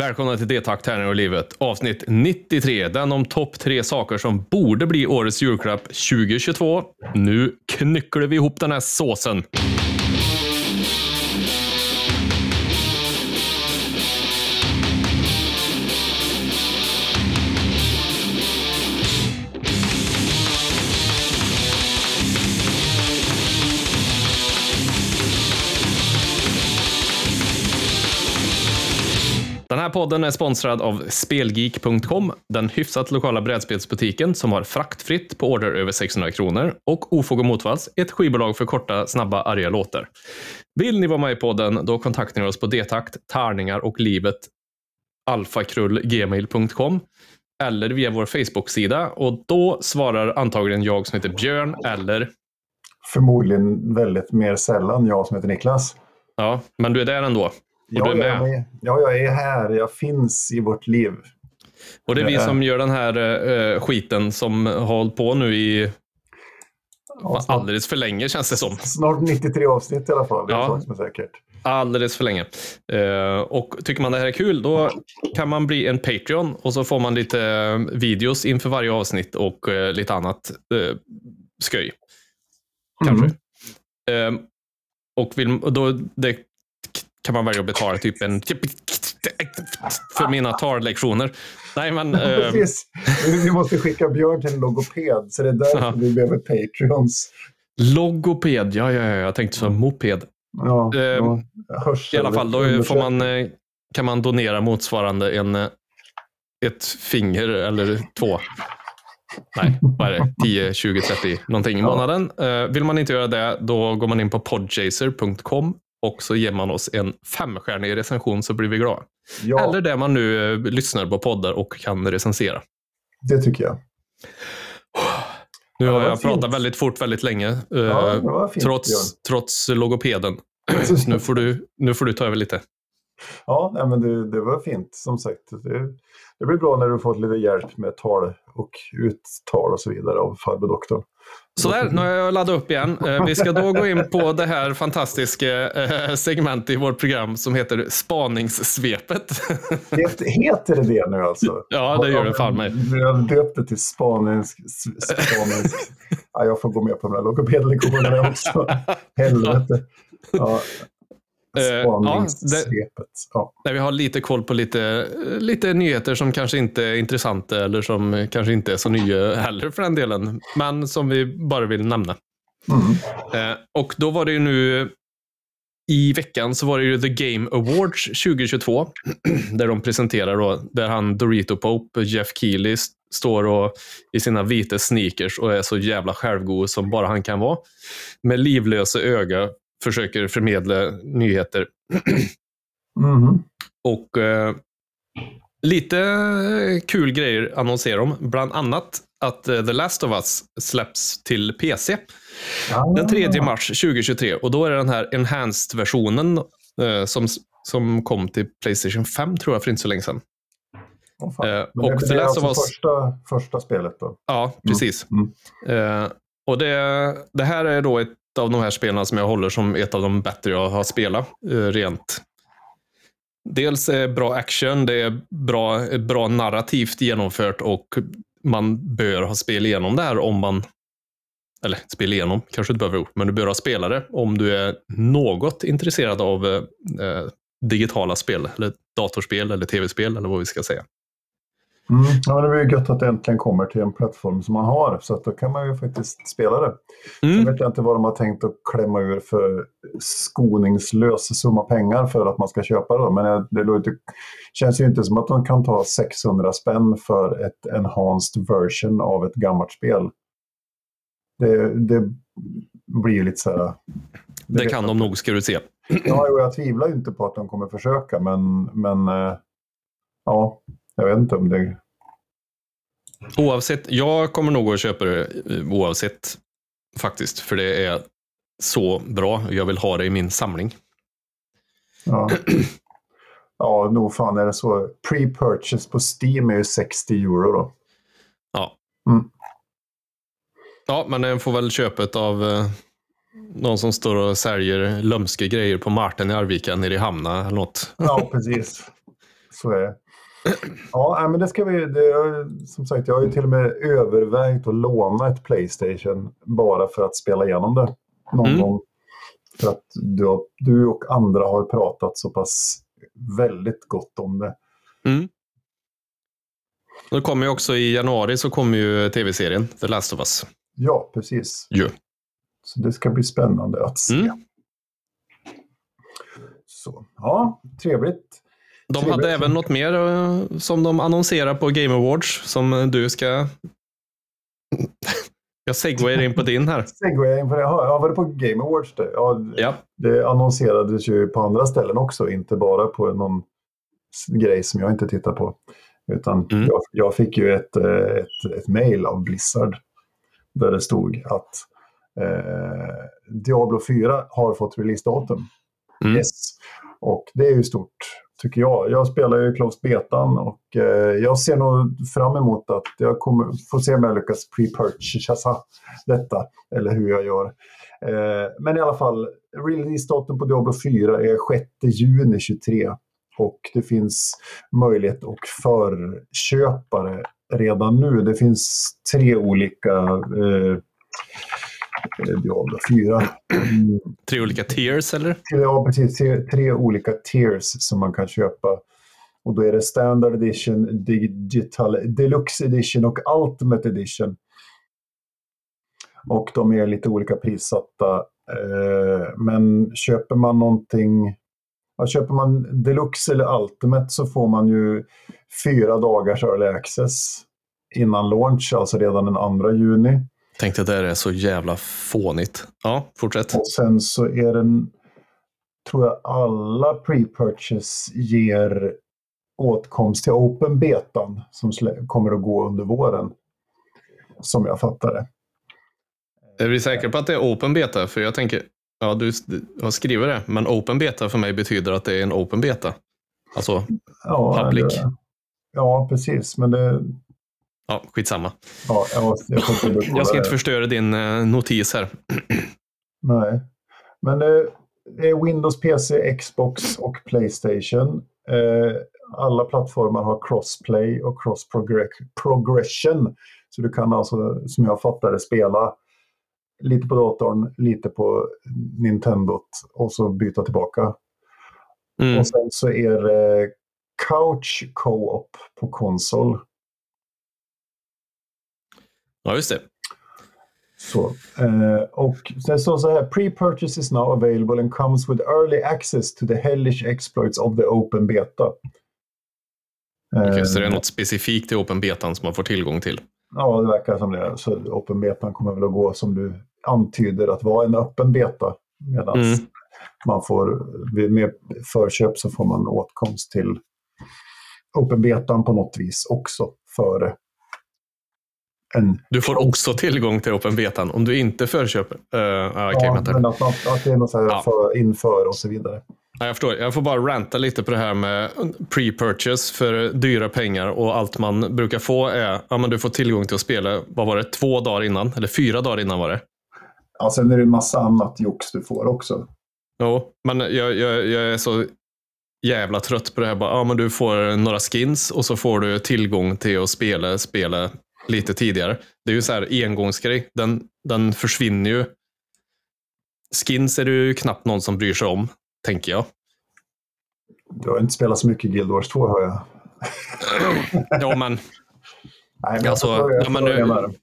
Välkomna till D-takt Tärningar och livet. Avsnitt 93. Den om topp tre saker som borde bli årets julklapp 2022. Nu knycklar vi ihop den här såsen. Podden är sponsrad av Spelgeek.com, den hyfsat lokala brädspelsbutiken som har fraktfritt på order över 600 kronor och Ofog och Motvalls, ett skivbolag för korta, snabba, arga låtar. Vill ni vara med i podden, då kontaktar ni oss på detakt, tärningar och livet alfakrullgmail.com eller via vår Facebook-sida och då svarar antagligen jag som heter Björn eller Förmodligen väldigt mer sällan jag som heter Niklas. Ja, men du är där ändå. Och Ja, du är jag med. är, ja, jag är här. Jag finns i vårt liv. Och det är vi som gör den här eh, skiten som har hållit på nu i Ja, snart, alldeles för länge känns det som. snart 93 avsnitt i alla fall. Det är Ja. som är säkert. Alldeles för länge. Eh, och tycker man det här är kul, då kan man bli en Patreon och så får man lite eh, videos inför varje avsnitt och lite annat eh, skoj. Kanske. Mm. Och vill, då det kan man välja att betala typ en för mina tallektioner. Nej, men... Eh, Precis. Vi måste skicka Björn till en logoped, så det är därför Ja. vi behöver Patreons. logoped, ja, ja, ja, jag tänkte som moped. Ja, Eh, ja. I alla fall, då får man, eh, kan man donera motsvarande en, eh, ett finger eller två. Nej, vad är det? 10, 20, 30 någonting i Ja. månaden. Eh, Vill man inte göra det, då går man in på podchaser.com och så ger man oss en femstjärnig recension så blir vi glada. Ja, Eller där man nu eh, lyssnar på poddar och kan recensera. det tycker jag. Nu Ja, har vad jag fint. pratat väldigt fort väldigt länge, eh, Ja, fint, trots, trots logopeden. Nu får, du, nu får du ta över lite. Ja, nej, men det, det var fint som sagt. Det, det blir bra när du fått lite hjälp med tal och uttal och så vidare av farbror doktorn. Sådär, nu har jag laddat upp igen. Eh, Vi ska då gå in på det här fantastiska eh, segmentet i vårt program som heter Spaningssvepet. Het, heter det det nu alltså? Ja, det gör det fan mig. Döpt det till spansk. Ja, jag får gå med på de där logopedlektionerna också. Helvete. Ja, Eh, ja, Spaningssvepet. Ja, När vi har lite koll på lite, lite nyheter som kanske inte är intressanta eller som kanske inte är så nya heller för den delen. Men som vi bara vill nämna. Mm. Eh, och då var det ju nu i veckan så var det ju The Game Awards 2022. Där de presenterar då, där han Dorito Pope, Jeff Keely, st- står och, i sina vita sneakers och är så jävla självgod som bara han kan vara. Med livlösa öga försöker förmedla nyheter. Mhm. Och eh, lite kul grejer annonserar de. Bland annat att eh, The Last of Us släpps till PC. Den 3 Ah. mars 2023 och då är det den här enhanced-versionen eh, som, som kom till Playstation 5 tror jag för inte så länge sedan. Eh, Men och det, The det är Last of alltså Us- första, första spelet då? Ja, precis. Mm. Eh, och det, det här är då ett av de här spelarna som jag håller som ett av de bättre jag har spelat eh, rent. Dels är bra action, det är bra, bra narrativt genomfört och man bör ha spel igenom det här om man eller spel igenom, kanske du behöver gjort, men du bör ha spelare om du är något intresserad av eh, eh digitala spel, eller datorspel, eller tv-spel, eller vad vi ska säga. Mm. Ja, det är ju gött att det äntligen kommer till en plattform som man har, så att då kan man ju faktiskt spela det. Mm. Jag vet inte vad de har tänkt att klämma ur för skoningslös summa pengar för att man ska köpa det. Men det, låter, känns ju inte som att de kan ta 600 spänn för ett enhanced version av ett gammalt spel. Det, det blir ju lite så här... Det kan de nog, ska du se. Ja, jag tvivlar ju inte på att de kommer försöka, men, men eh, ja, jag vet inte om det... Oavsett, jag kommer nog att köpa det eh, oavsett faktiskt. För det är så bra. Jag vill ha det i min samling. Ja, ja nog fan är det så. Pre-purchase på Steam är ju 60 euro då. Ja. Mm. Ja, men den får väl köpet av eh, någon som står och säljer lömska grejer på Marten i Arvika nere i Hamna eller något. Ja, precis. Så är det. Ja, men det ska vi... Det, som sagt, jag har ju till och med övervägt att låna ett Playstation bara för att spela igenom det någon mm. gång. För att du, du och andra har pratat så pass väldigt gott om det. Mm. Det kommer ju också i januari så kommer ju tv-serien The Last of Us. Ja, precis. Jo. Så det ska bli spännande att se. Mm. Så, ja, trevligt. De trevligt. hade även något mer eh, som de annonserar på Game Awards som du ska... Jag segwayar in på din här. segwayar in på det. Ja, var det på Game Awards? Det? Ja, ja. Det annonserades ju på andra ställen också, inte bara på någon grej som jag inte tittar på. Utan mm. jag, jag, fick ju ett, eh, ett, ett mail av Blizzard där det stod att eh, Diablo 4 har fått releasedatum. Mm. Yes. Och det är ju stort, tycker jag. Jag spelar ju Closed Betan och eh, jag ser nog fram emot att jag kommer få se om jag lyckas pre-purchasa detta, eller hur jag gör. Eh, men i alla fall, releasedatum på Diablo 4 är 6 juni 23. Och det finns möjlighet att förköpa det redan nu. Det finns tre olika eh, Diablo 4. Mm. Tre olika tiers eller? Ja, precis. Tre, tre, olika tiers som man kan köpa. Och då är det Standard Edition, Digital Deluxe Edition och Ultimate Edition. Och de är lite olika prissatta. Eh, men köper man någonting Ja, köper man deluxe eller ultimate så får man ju fyra dagars early access innan launch, alltså redan den 2 juni. Tänkte att det är så jävla fånigt. Ja, fortsätt. Och sen så är den, tror jag alla pre-purchase ger åtkomst till open betan som kommer att gå under våren. Som jag fattar det. Är vi säkra på att det är open beta? För jag tänker, Ja, du har skrivit det, men open beta för mig betyder att det är en open beta. Alltså ja, public. Det, ja, precis, men det... Ja, skitsamma. Ja, jag, jag, jag ska inte förstöra din eh, notis här. Nej, men det, det är Windows, PC, Xbox och Playstation. Eh, alla plattformar har crossplay och cross progression. Så du kan alltså, som jag fattar det, spela lite på datorn, lite på Nintendot och så byta tillbaka. Mm. Och sen så är det Couch Co-op på konsol. Ja, just det. Så, eh, och sen står så här, pre-purchase is now available and comes with early access to the hellish exploits of the open beta. Okay, så det är eh, något specifikt i open betan som man får tillgång till? Ja, det verkar som det. Så open betan kommer väl att gå som du antyder att vara en öppen beta. Medan mm. man får, med förköp så får man åtkomst till open betan på något vis också före en... Du får också tillgång till open betan om du inte förköper? Uh, okay, ja, men att, att, att det är något så här ja. för, inför och så vidare. Ja, jag förstår. Jag får bara ranta lite på det här med pre-purchase för dyra pengar och allt man brukar få är att ja, du får tillgång till att spela, vad var det, två dagar innan? Eller fyra dagar innan var det? Ja, sen är det en massa annat jox du får också. Jo, men jag, jag, jag är så jävla trött på det här. Bara, ja, men du får några skins och så får du tillgång till att spela, spela lite tidigare. Det är ju så här engångsgrej. Den, den försvinner ju. Skins är det ju knappt någon som bryr sig om, tänker jag. Du har inte spelat så mycket Guild Wars 2, hör jag. ja, men... Nej, men alltså, jag, jag, jag, jag,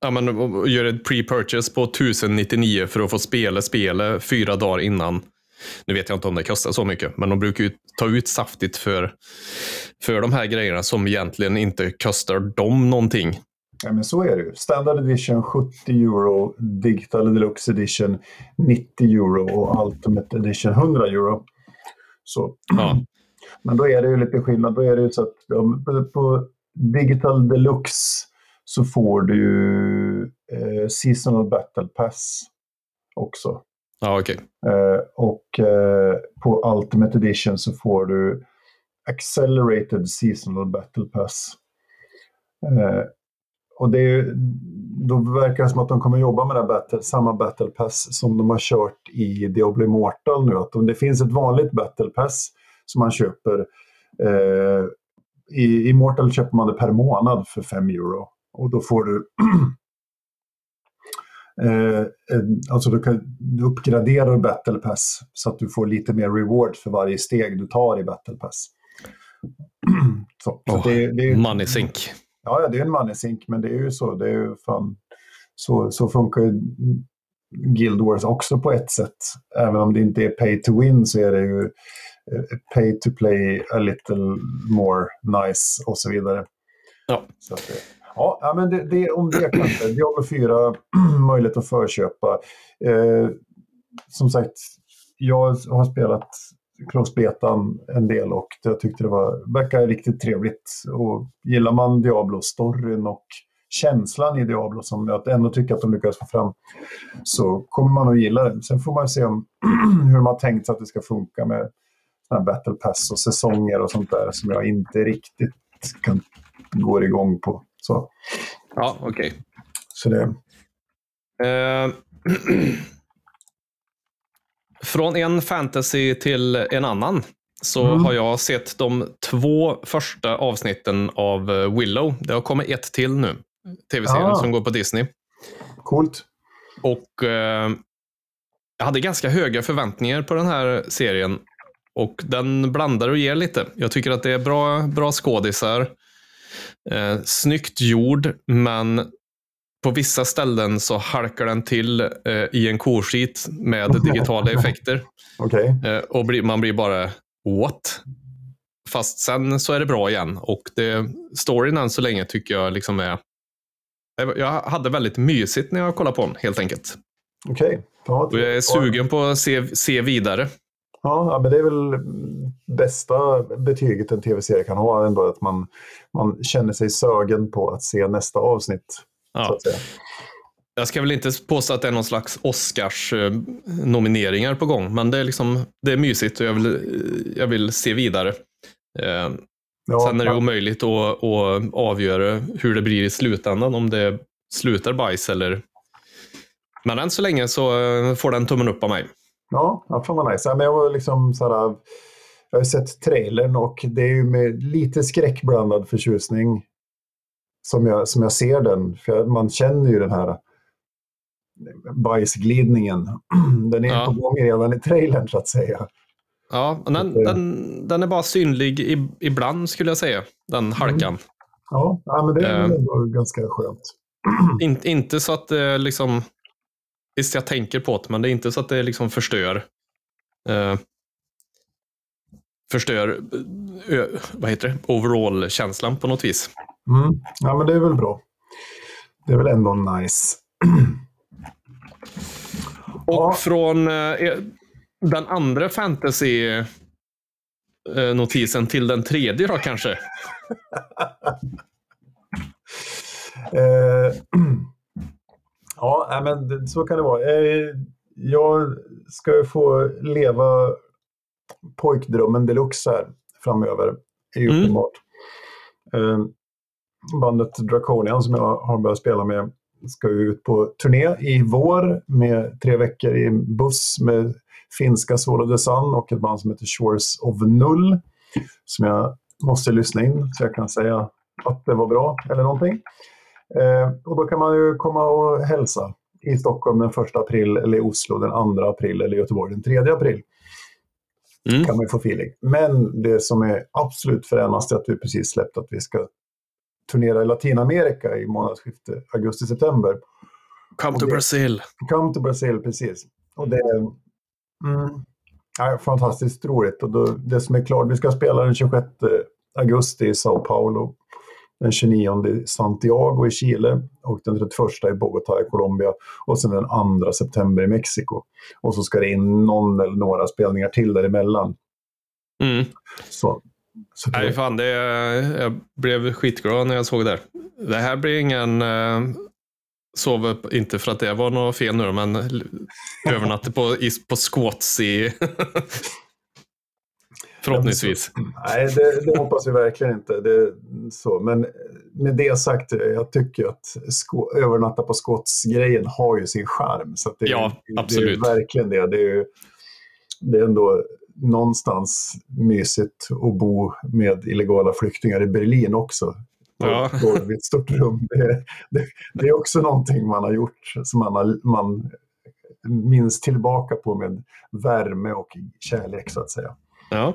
ja, men, gör ett pre-purchase på 1099 för att få spela spelet fyra dagar innan. Nu vet jag inte om det kostar så mycket, men de brukar ju ta ut saftigt för, för de här grejerna som egentligen inte kostar dem någonting. Ja, men så är det ju. Standard edition 70 euro, Digital Deluxe edition 90 euro och Ultimate edition 100 euro. Så. Ja. Men då är det ju lite skillnad. Då är det ju så att på Digital Deluxe så får du eh, Seasonal Battle Pass också. Ja, okej. Okay. Eh, och eh, på Ultimate Edition så får du Accelerated Seasonal Battle Pass. Eh, och det är, då verkar det som att de kommer jobba med det battle, samma Battle Pass som de har kört i Diablo Immortal nu. Att det finns ett vanligt Battle Pass som man köper Eh, I Immortal köper man det per månad för 5 euro. Och då får du alltså du, kan, du uppgraderar Battle Pass så att du får lite mer reward för varje steg du tar i Battle Pass. så, oh, det, det är, money sink. Ja, det är en money sink, men det är ju så. Det är ju fan, så, så funkar ju Guild Wars också på ett sätt. Även om det inte är pay to win så är det ju eh, pay to play a little more nice och så vidare. Ja. Så att, Ja, men det, det, om det kanske. Diablo 4, möjlighet att förköpa. Eh, som sagt, jag har spelat Close Betan en del och jag tyckte det var, verkar riktigt trevligt. Och gillar man Diablo-storyn och känslan i Diablo som jag ändå tycker att de lyckades få fram så kommer man att gilla det. Sen får man se om, hur de har tänkt sig att det ska funka med Battle Pass och säsonger och sånt där som jag inte riktigt kan, går igång på. Så. Ja, okej. Okay. Så det... Uh, från en fantasy till en annan så mm. har jag sett de två första avsnitten av eh, Willow. Det har kommit ett till nu. Tv-serien ah. som går på Disney. Coolt. Och uh, jag hade ganska höga förväntningar på den här serien. Och den blandar och ger lite. Jag tycker att det är bra, bra skådisar. Eh, snyggt gjord, men på vissa ställen så halkar den till eh, i en koskit med digitala effekter. Okay. Eh, och bli, man blir bara what? Fast sen så är det bra igen. Och det, storyn än så länge tycker jag liksom är... Jag hade väldigt mysigt när jag kollade på den, helt enkelt. Okej. Okay. Ja, och jag är sugen på att se, se vidare. Ja, men det är väl bästa betyget en tv-serie kan ha ändå, att man, man känner sig sögen på att se nästa avsnitt. Ja. Jag ska väl inte påstå att det är någon slags Oscars-nomineringar på gång, men det är, liksom, det är mysigt och jag vill, jag vill se vidare. Eh, ja, Sen är det omöjligt att, att avgöra hur det blir i slutändan, om det slutar bajs eller... Men än så länge så får den tummen upp av mig. Ja, ja fan vad nice. men jag var liksom så här, jag har sett trailern och det är ju med lite skräckblandad förtjusning som jag, som jag ser den. För man känner ju den här bajsglidningen. Den är ja. på gång redan i trailern så att säga. Ja, den, den, den är bara synlig i, ibland skulle jag säga, den mm. halkan. Mm. Ja, ja, men det är uh, ganska skönt. In, inte så att det liksom Visst, jag tänker på det, men det är inte så att det liksom förstör eh, förstör ö, vad heter det? overall-känslan på något vis. Mm. Ja, men det är väl bra. Det är väl ändå nice. Och ja. från eh, den andra fantasy-notisen till den tredje då kanske? eh, Ja, men så kan det vara. Eh, jag ska få leva pojkdrömmen deluxe här framöver. är ju mm. uppenbart. Mm. Bandet Draconian som jag har börjat spela med ska ut på turné i vår med tre veckor i buss med finska Swallow the Sun och ett band som heter Shores of Null som jag måste lyssna in så jag kan säga att det var bra eller någonting. Eh, och då kan man ju komma och hälsa i Stockholm den 1 april, eller i Oslo den 2 april eller i Göteborg den 3 april. Mm. kan man ju få feeling. Men det som är absolut fränast är att vi precis släppt att vi ska turnera i Latinamerika i månadsskiftet augusti-september. Come to Brazil. Come to Brazil, precis. Och det är mm, ja, fantastiskt roligt. Och då, det som är klart, vi ska spela den 26 augusti i Sao Paulo den 29 i Santiago i Chile och den 31 i Bogotá i Colombia och sen den 2 september i Mexiko. Och så ska det in någon eller några spelningar till däremellan. Mm. Så, så. Nej, fan, det, jag blev skitglad när jag såg det. Det här blir ingen... Uh, sov inte för att det var något fel nu men övernattade på, på squats i Förhoppningsvis. Nej, det, det, hoppas vi verkligen inte. Det, så. Men med det sagt, jag tycker att sko, övernatta på skottsgrejen har ju sin charm. Så det, ja, absolut. Det är verkligen det. Det är, det är ändå någonstans mysigt att bo med illegala flyktingar i Berlin också. Ja. På ett stort rum. Det, det, det, är också någonting man har gjort som man, har, man minns tillbaka på med värme och kärlek så att säga. Ja,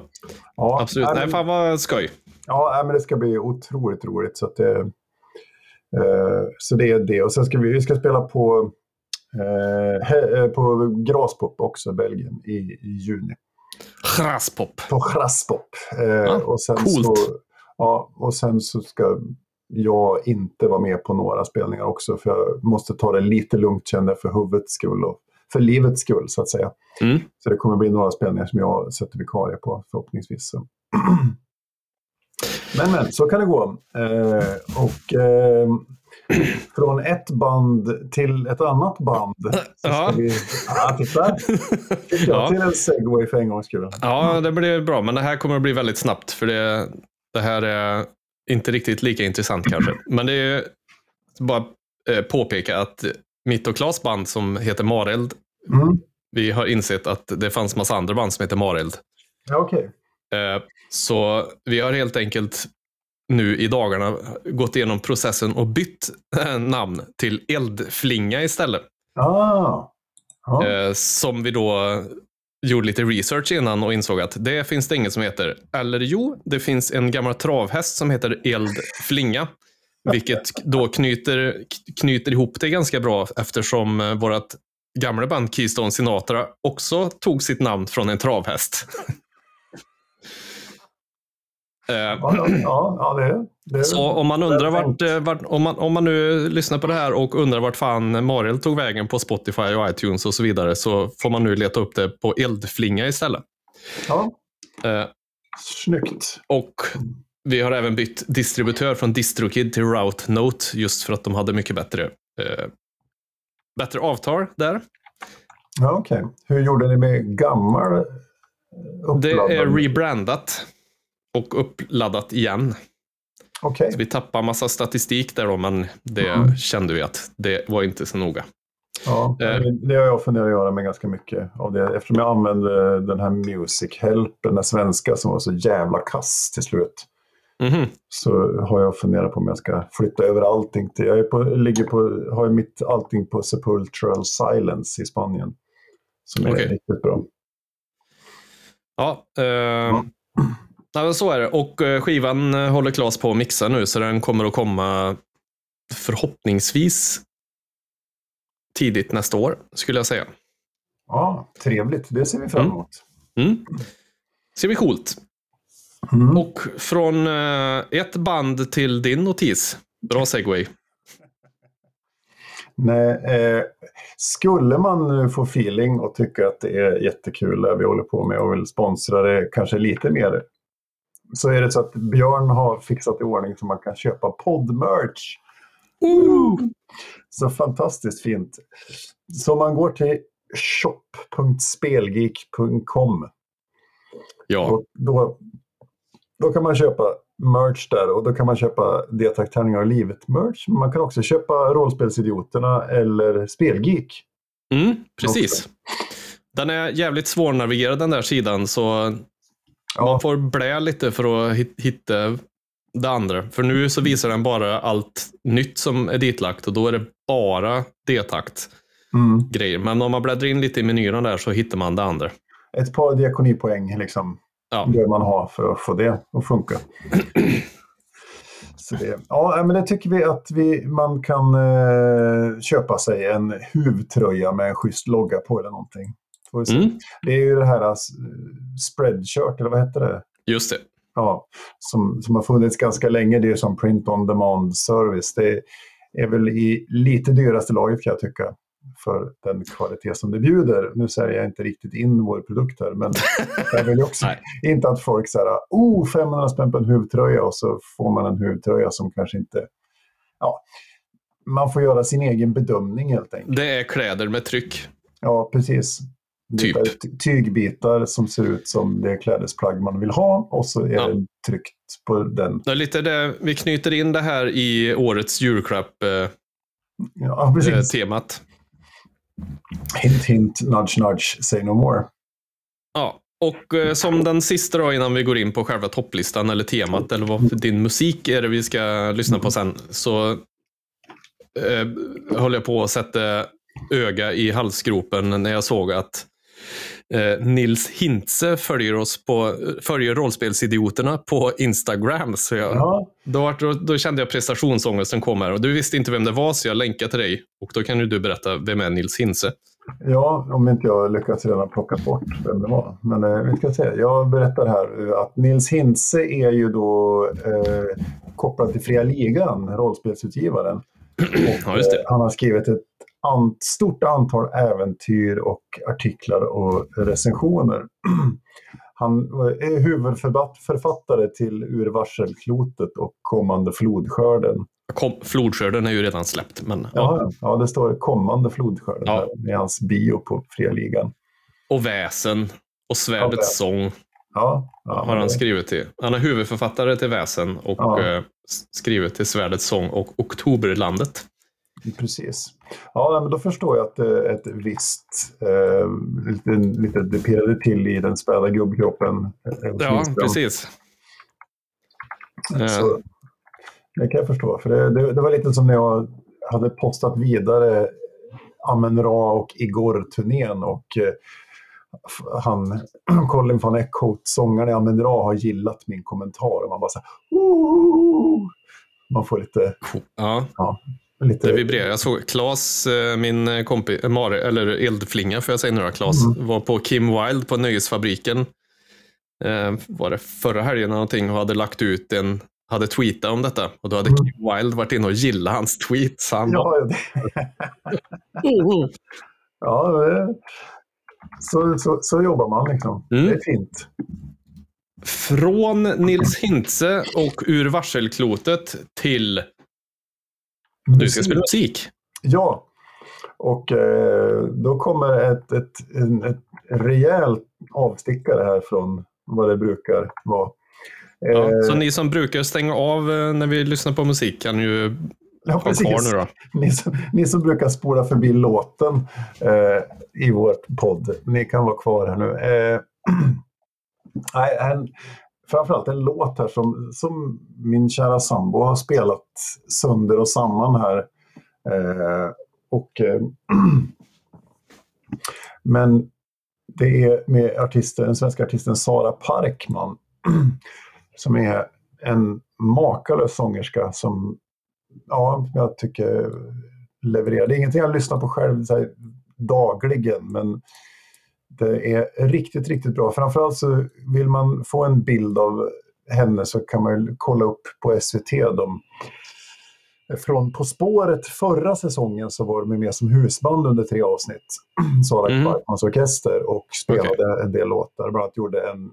Ja, absolut. nej, Nej, men- fan vad skoj. Ja, nej, men det ska bli otroligt roligt. Så, att det, eh, så det är det. Och sen ska vi, vi ska spela på, eh, eh, på Graspop också, Belgien, i, i juni. Chraspop. På Graspop. Eh, och sen coolt. Så, ja, och sen så ska jag inte vara med på några spelningar också. För jag måste ta det lite lugnt kände jag, för huvudets skull och för livets skull så att säga. Mm. Så det kommer bli några spelningar som jag sätter vikarie på förhoppningsvis. Men, men, så kan det gå. Eh, och eh, från ett band till ett annat band. Så ska Ja. vi, ja, titta. Fick jag Ja. till en segway för en gångs skull. Ja, det blir bra, men det här kommer att bli väldigt snabbt för det, det här är inte riktigt lika intressant kanske. Men det är bara eh, påpeka att mitt och Klas band som heter Mareld, Mm. vi har insett att det fanns massa andra band som heter Mareld. Ja, okej. Eh, Så vi har helt enkelt nu i dagarna gått igenom processen och bytt eh, namn till Eldflinga istället. Ah. Ja. Eh, Som vi då gjorde lite research innan och insåg att det finns det inget som heter. Eller jo, det finns en gammal travhäst som heter Eldflinga. Vilket då knyter, knyter ihop det ganska bra eftersom vårt gamla band Keystone Sinatra också tog sitt namn från en travhäst. Eh, Ja, ja, det, det så om man undrar vart, eh, vart om, man, om man nu lyssnar på det här och undrar vart fan Mariel tog vägen på Spotify och iTunes och så vidare så får man nu leta upp det på Eldflinga istället. Ja, Eh, snyggt. och vi har även bytt distributör från DistroKid till Route Note just för att de hade mycket bättre, eh, bättre avtal där. Ja, okej. Hur gjorde ni med gammal eh, Det är rebrandat och uppladdat igen. Okej. Så vi tappar massa statistik där då, men det Mm. kände vi att det var inte så noga. Ja, Eh. det- det har jag funderat att göra med ganska mycket av det. Eftersom jag använde den här Music Help, den där svenska som var så jävla kass till slut. Mhm. Så har jag funderat på om jag ska flytta över allting till... Jag är på, ligger på, har mitt allting på Sepultural Silence i Spanien. Som är Okej. riktigt bra. Ja, eh, nej, men så är det. Och eh, skivan eh, håller Klas på att mixa nu, så den kommer att komma förhoppningsvis tidigt nästa år, skulle jag säga. Ja, trevligt. Det ser vi fram Mm. emot. Mm. Ska bli coolt. Mm. Och från eh, ett band till din notis. Bra segway. Nej, eh, skulle man få feeling och tycka att det är jättekul det vi håller på med och vill sponsra det kanske lite mer så är det så att Björn har fixat i ordning så man kan köpa poddmerch. Så fantastiskt fint. Så man går till shop.spelgeek.com Ja, och då, då kan man köpa merch där och då kan man köpa Detak-tärningar och livet-merch. Men man kan också köpa Rollspelsidioterna eller Spelgeek. mm, precis. Den är jävligt svårnavigerad den där sidan, så Ja. man får blä lite för att hit- hitta det andra. För nu så visar den bara allt nytt som är ditlagt och då är det bara D-takt Mm. grejer. Men om man bläddrar in lite i menyerna där så hittar man det andra. Ett par diakonipoäng liksom, Ja, bör man ha för att få det att funka. Så det, ja, men det tycker vi att vi, man kan eh, köpa sig en huvtröja med en schysst logga på eller någonting. Mm, Det är ju det här eh, spreadshirt, eller vad heter det? just det. Ja, som, som har funnits ganska länge. Det är som print on demand service. Det är väl i lite dyraste laget kan jag tycka. För den kvalitet som det bjuder. Nu säger jag inte riktigt in vår produkt här, men jag vill också inte att folk säger oh 500 spänn på en huvtröja och så får man en huvtröja som kanske inte... Ja, man får göra sin egen bedömning helt enkelt. Det är kläder med tryck. Ja, precis. Typ. Det är ty- tygbitar som ser ut som det klädesplagg man vill ha och så är Ja. det tryckt på den. Är lite det, vi knyter in det här i årets julklapp-temat. Ja, Eh, precis. temat. Hint, hint, nudge, nudge, say no more. ja, Och eh, som den sista då innan vi går in på själva topplistan eller temat eller vad för din musik är det vi ska lyssna på sen. Så eh, höll jag på att sätta öga i halsgropen när jag såg att eh, Nils Hintze följer oss på, följer rollspelsidioterna på Instagram. Så jag, Ja, då, då, då kände jag prestationsångesten kom här och du visste inte vem det var så jag länkade till dig. Och då kan ju du berätta, vem är Nils Hintze? Ja, om inte jag lyckas redan plocka bort vem det var. Men eh, vi ska se. Jag berättar här eh, att Nils Hintze är ju då eh, kopplad till Fria Ligan, rollspelsutgivaren. Och, Ja, eh, Han har skrivit ett an- stort antal äventyr och artiklar och recensioner. Han är huvudförfattare till Ur varselklotet och Kommande flodskörden. Kom, flodskörden är ju redan släppt, men ja. Ja, ja det står Kommande flodskörden Ja. i hans bio på Fria Ligan. Och Väsen och Svärdets Ja, sång Ja, ja, har han skrivit till. Han är huvudförfattare till Väsen och eh, skrivit till Svärdets sång och Oktoberlandet. Precis. Ja, men då förstår jag att eh, ett visst, eh, lite, lite det pirrade till i den späda gubbkroppen. eh, Ja, precis. Eh, Så, det kan jag förstå. För det, det, det var lite som när jag hade postat vidare Amen Ra och Igor-turnén och han, Colin van Eckhout, sångaren i Amen Ra, har gillat min kommentar. Och man bara så här! Man får lite... Ja, lite det vibrerar. Jag såg Klas, eh, min kompis, Mari, eller eldflinga får jag säga nu Klas, Mm. var på Kim Wilde på Nöjesfabriken. Eh, var det förra helgen eller någonting och hade lagt ut en, hade tweetat om detta. Och då hade Mm. Kim Wilde varit inne och gillat hans tweet. Så han bara, Ja, det, ja så, så, så jobbar man liksom. Mm. Det är fint. Från Nils Hintze och ur varselklotet till du ska spela musik. Ja, och eh, då kommer ett, ett, en, ett rejält avstickare här från vad det brukar vara. Ja, Eh, så ni som brukar stänga av eh, när vi lyssnar på musik kan ju ja, ha kvar nu då. Ni, som, ni som brukar spola förbi låten eh, i vår podd, ni kan vara kvar här nu. Eh, nej, framförallt en låt här som, som min kära sambo har spelat sönder och samman här. Eh, och, eh, men det är med artisten, den svenska artisten Sara Parkman som är en makalös sångerska som ja, jag tycker levererar. Det är ingenting jag lyssnar på själv så här, dagligen, men det är riktigt, riktigt bra. Framförallt så vill man få en bild av henne så kan man kolla upp på SVT. De, från På spåret förra säsongen så var de med som husband under tre avsnitt. Sara Mm. Orkester och spelade en del låtar. Bland annat gjorde en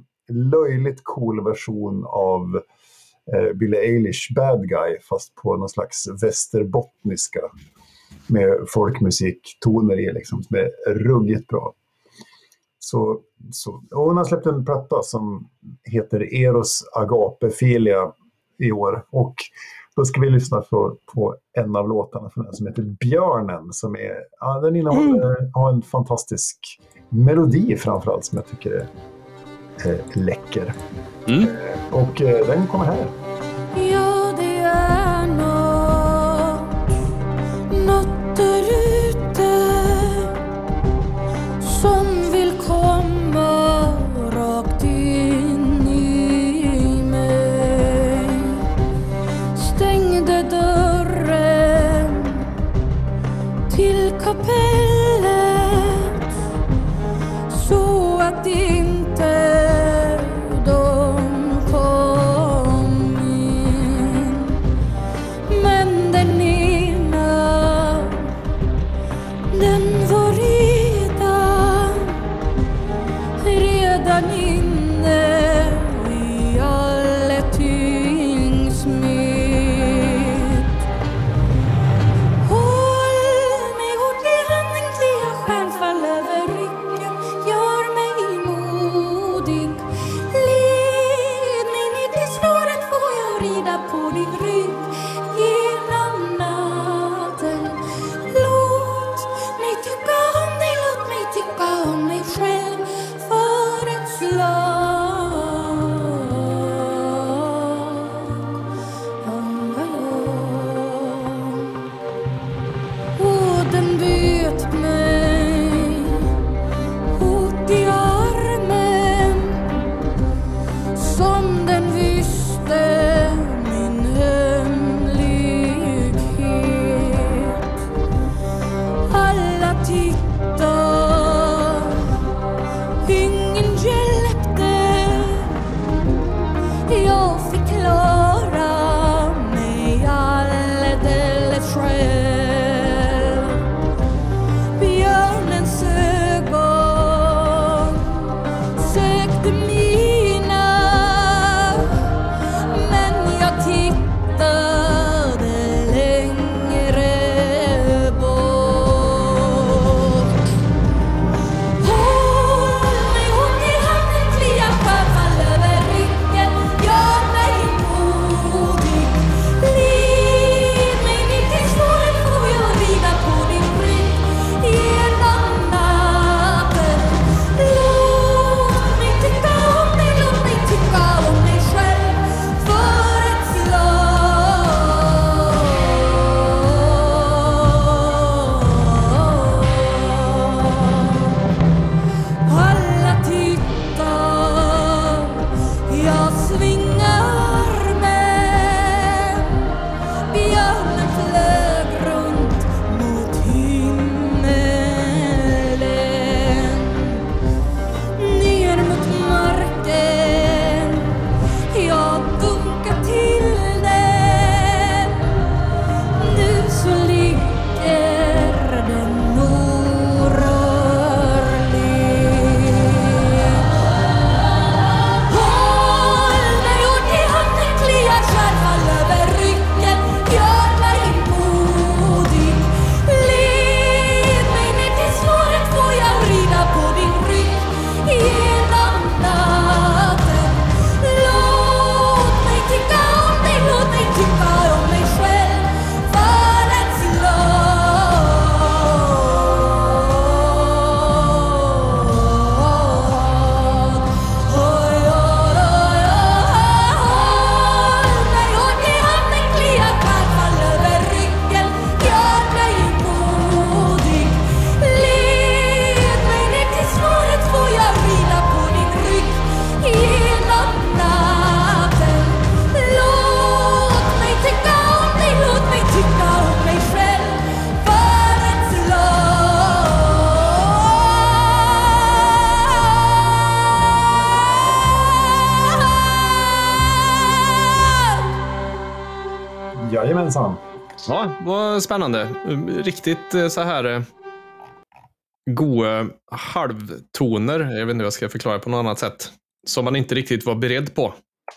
löjligt cool version av eh, Billie Eilish Bad Guy fast på någon slags västerbottniska med folkmusiktoner i liksom, som är ruggigt bra. Så, så, och hon har släppt en platta som heter Eros Agape Filia i år och då ska vi lyssna på, på en av låtarna från den som heter Björnen som är, ja, den innehåller, har en fantastisk melodi framförallt som jag tycker är eh, läcker. Mm. Och eh, den kommer här. Ja, spännande. Riktigt eh, så här eh, goa halvtoner. Jag vet inte hur jag ska förklara på något annat sätt. Som man inte riktigt var beredd på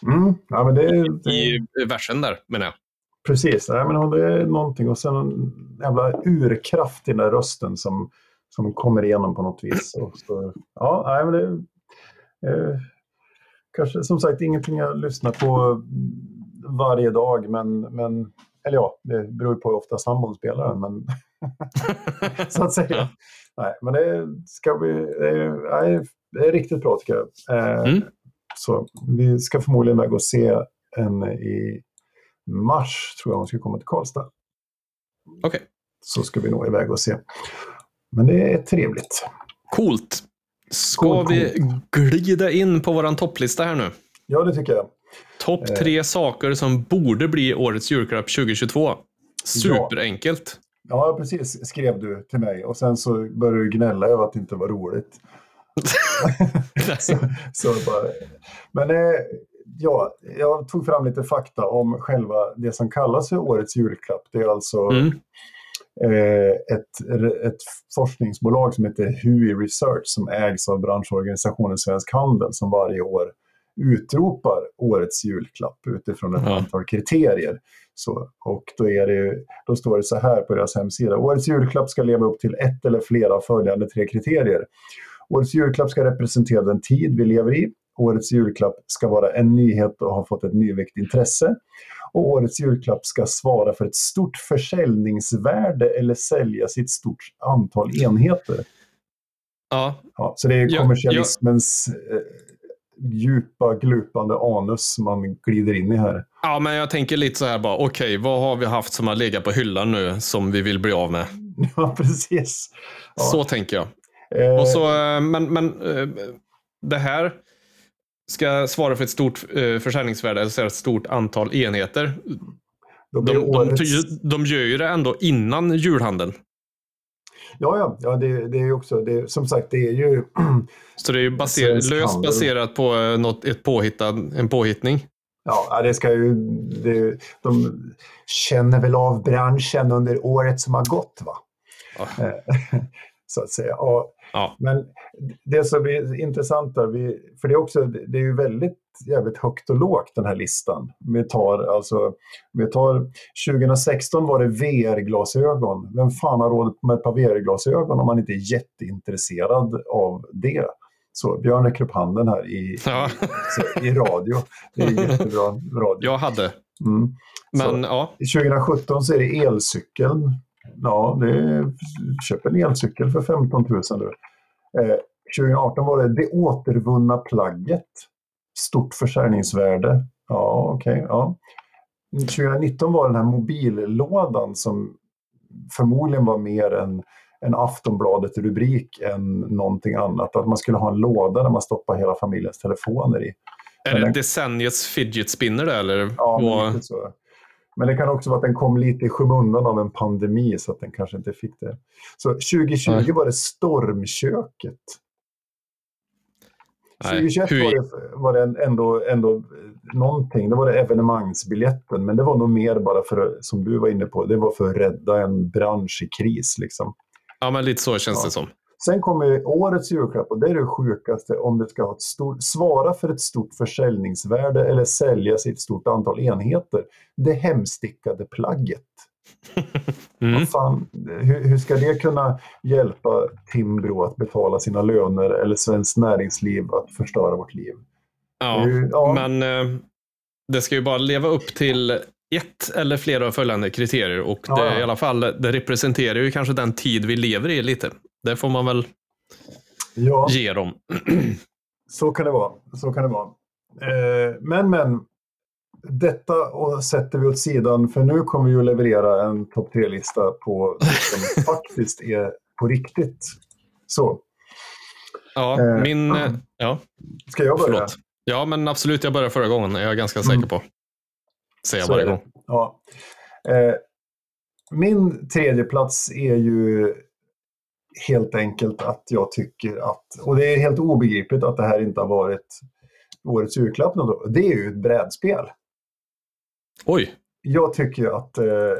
Mm. Ja, men det, det, i versen där, menar jag. Precis, ja, men det är någonting. Och sen en jävla urkraft i den där rösten som, som kommer igenom på något vis. Och så, ja, nej, men det eh, kanske som sagt ingenting jag lyssnar på varje dag, men, men eller ja, det beror ju på hur ofta sambon spelar men så att säga. Nej, men det ska bli, det är, det är riktigt bra tycker jag. Eh, Mm. Så vi ska förmodligen iväg och se en i mars, tror jag hon ska komma till Karlstad. Okej, Så ska vi nog iväg och se. Men det är trevligt. coolt. Ska Coolt, vi glida in på våran topplista här nu? Ja, det tycker jag. Topp Eh. tre saker som borde bli årets julklapp 2022. Superenkelt. Ja, precis, skrev du till mig. Och sen så började du gnälla över att det inte var roligt. så, så bara. Men eh, ja, jag tog fram lite fakta om själva det som kallas för årets julklapp. Det är alltså Mm. eh, ett, ett forskningsbolag som heter HUI Research som ägs av branschorganisationen Svensk Handel som varje år utropar årets julklapp utifrån ett Ja. antal kriterier. Så, och då, är det, då står det så här på deras hemsida. Årets julklapp ska leva upp till ett eller flera av följande tre kriterier. Årets julklapp ska representera den tid vi lever i. Årets julklapp ska vara en nyhet och ha fått ett nyväckt intresse. Och årets julklapp ska svara för ett stort försäljningsvärde eller säljas i ett stort antal enheter. Ja, Ja, så det är Ja, kommersialismens eh, djupa, glupande anus man glider in i här. ja, men jag tänker lite så här bara, okej, vad har vi haft som har legat på hyllan nu som vi vill bli av med? Ja, precis. Ja. Så tänker jag. Eh, Och så, eh, men, men eh, det här ska svara för ett stort eh, försäljningsvärde, alltså ett stort antal enheter. De, de, årets... de gör ju det ändå innan julhandeln. Ja, ja, ja det, det är också, det, som sagt, det är ju... Så det är ju baser, löst baserat på eh, något, ett påhittad, en påhittning. Ja, det ska ju... Det, de känner väl av branschen under året som har gått, va? Ja. Eh, Så att säga. Och, Ja. Men det som blir intressant där, vi, för det är också, det är ju väldigt jävligt högt och lågt den här listan. Vi tar alltså, vi tar 2016 var det VR-glasögon. Vem fan har råd med ett par VR-glasögon om man inte är jätteintresserad av det? Så Björn räcker upp handen här i, Ja. så, i radio. Det är jättebra radio. Jag hade. Mm. Men ja, 2017 så är det elcykeln. Ja, det är, köp en elcykel för 15 000 du. Eh, 2018 var det det återvunna plagget. Stort försäljningsvärde. Ja, okej. ja. 2019 var den här mobillådan som förmodligen var mer en, en Aftonbladet-rubrik än någonting annat. Att man skulle ha en låda där man stoppar hela familjens telefoner i. är det decenniets fidget spinner där eller? Ja, vad- lite så. men det kan också vara att den kom lite i skymundan av en pandemi så att den kanske inte fick det. Så 2020 Nej. var det Stormköket. Nej, 2021 hur- var det, var det ändå, ändå någonting. Det var det evenemangsbiljetten, men det var nog mer bara för, som du var inne på, det var för att rädda en bransch i kris. Liksom. Ja, men lite så känns Ja. det som. Sen kommer årets julklapp och det är det sjukaste om det ska ha ett stort, svara för ett stort försäljningsvärde eller säljas i ett stort antal enheter. Det hemstickade plagget. Mm. Fan, hur, hur ska det kunna hjälpa Timbro att betala sina löner eller Svenskt Näringsliv att förstöra vårt liv? Ja, ju- ja. men eh, det ska ju bara leva upp till ett eller flera av följande kriterier och det, ja. i alla fall, det representerar ju kanske den tid vi lever i lite. Det får man väl Ja, ge dem. så kan det vara. Så kan det vara. Eh, men, men. Detta och sätter vi åt sidan för nu kommer vi att leverera en topp tre-lista på som faktiskt är på riktigt. Så, Ja, Eh, min... eh, Ja, ska jag börja? förlåt. Ja, men absolut. Jag började förra gången. är Jag ganska säker Mm. på. Säger jag är varje gång. Ja. Eh, min tredje plats är ju helt enkelt att jag tycker att, och det är helt obegripligt att det här inte har varit årets julklapp, det är ju ett brädspel. Oj, jag tycker att, eh,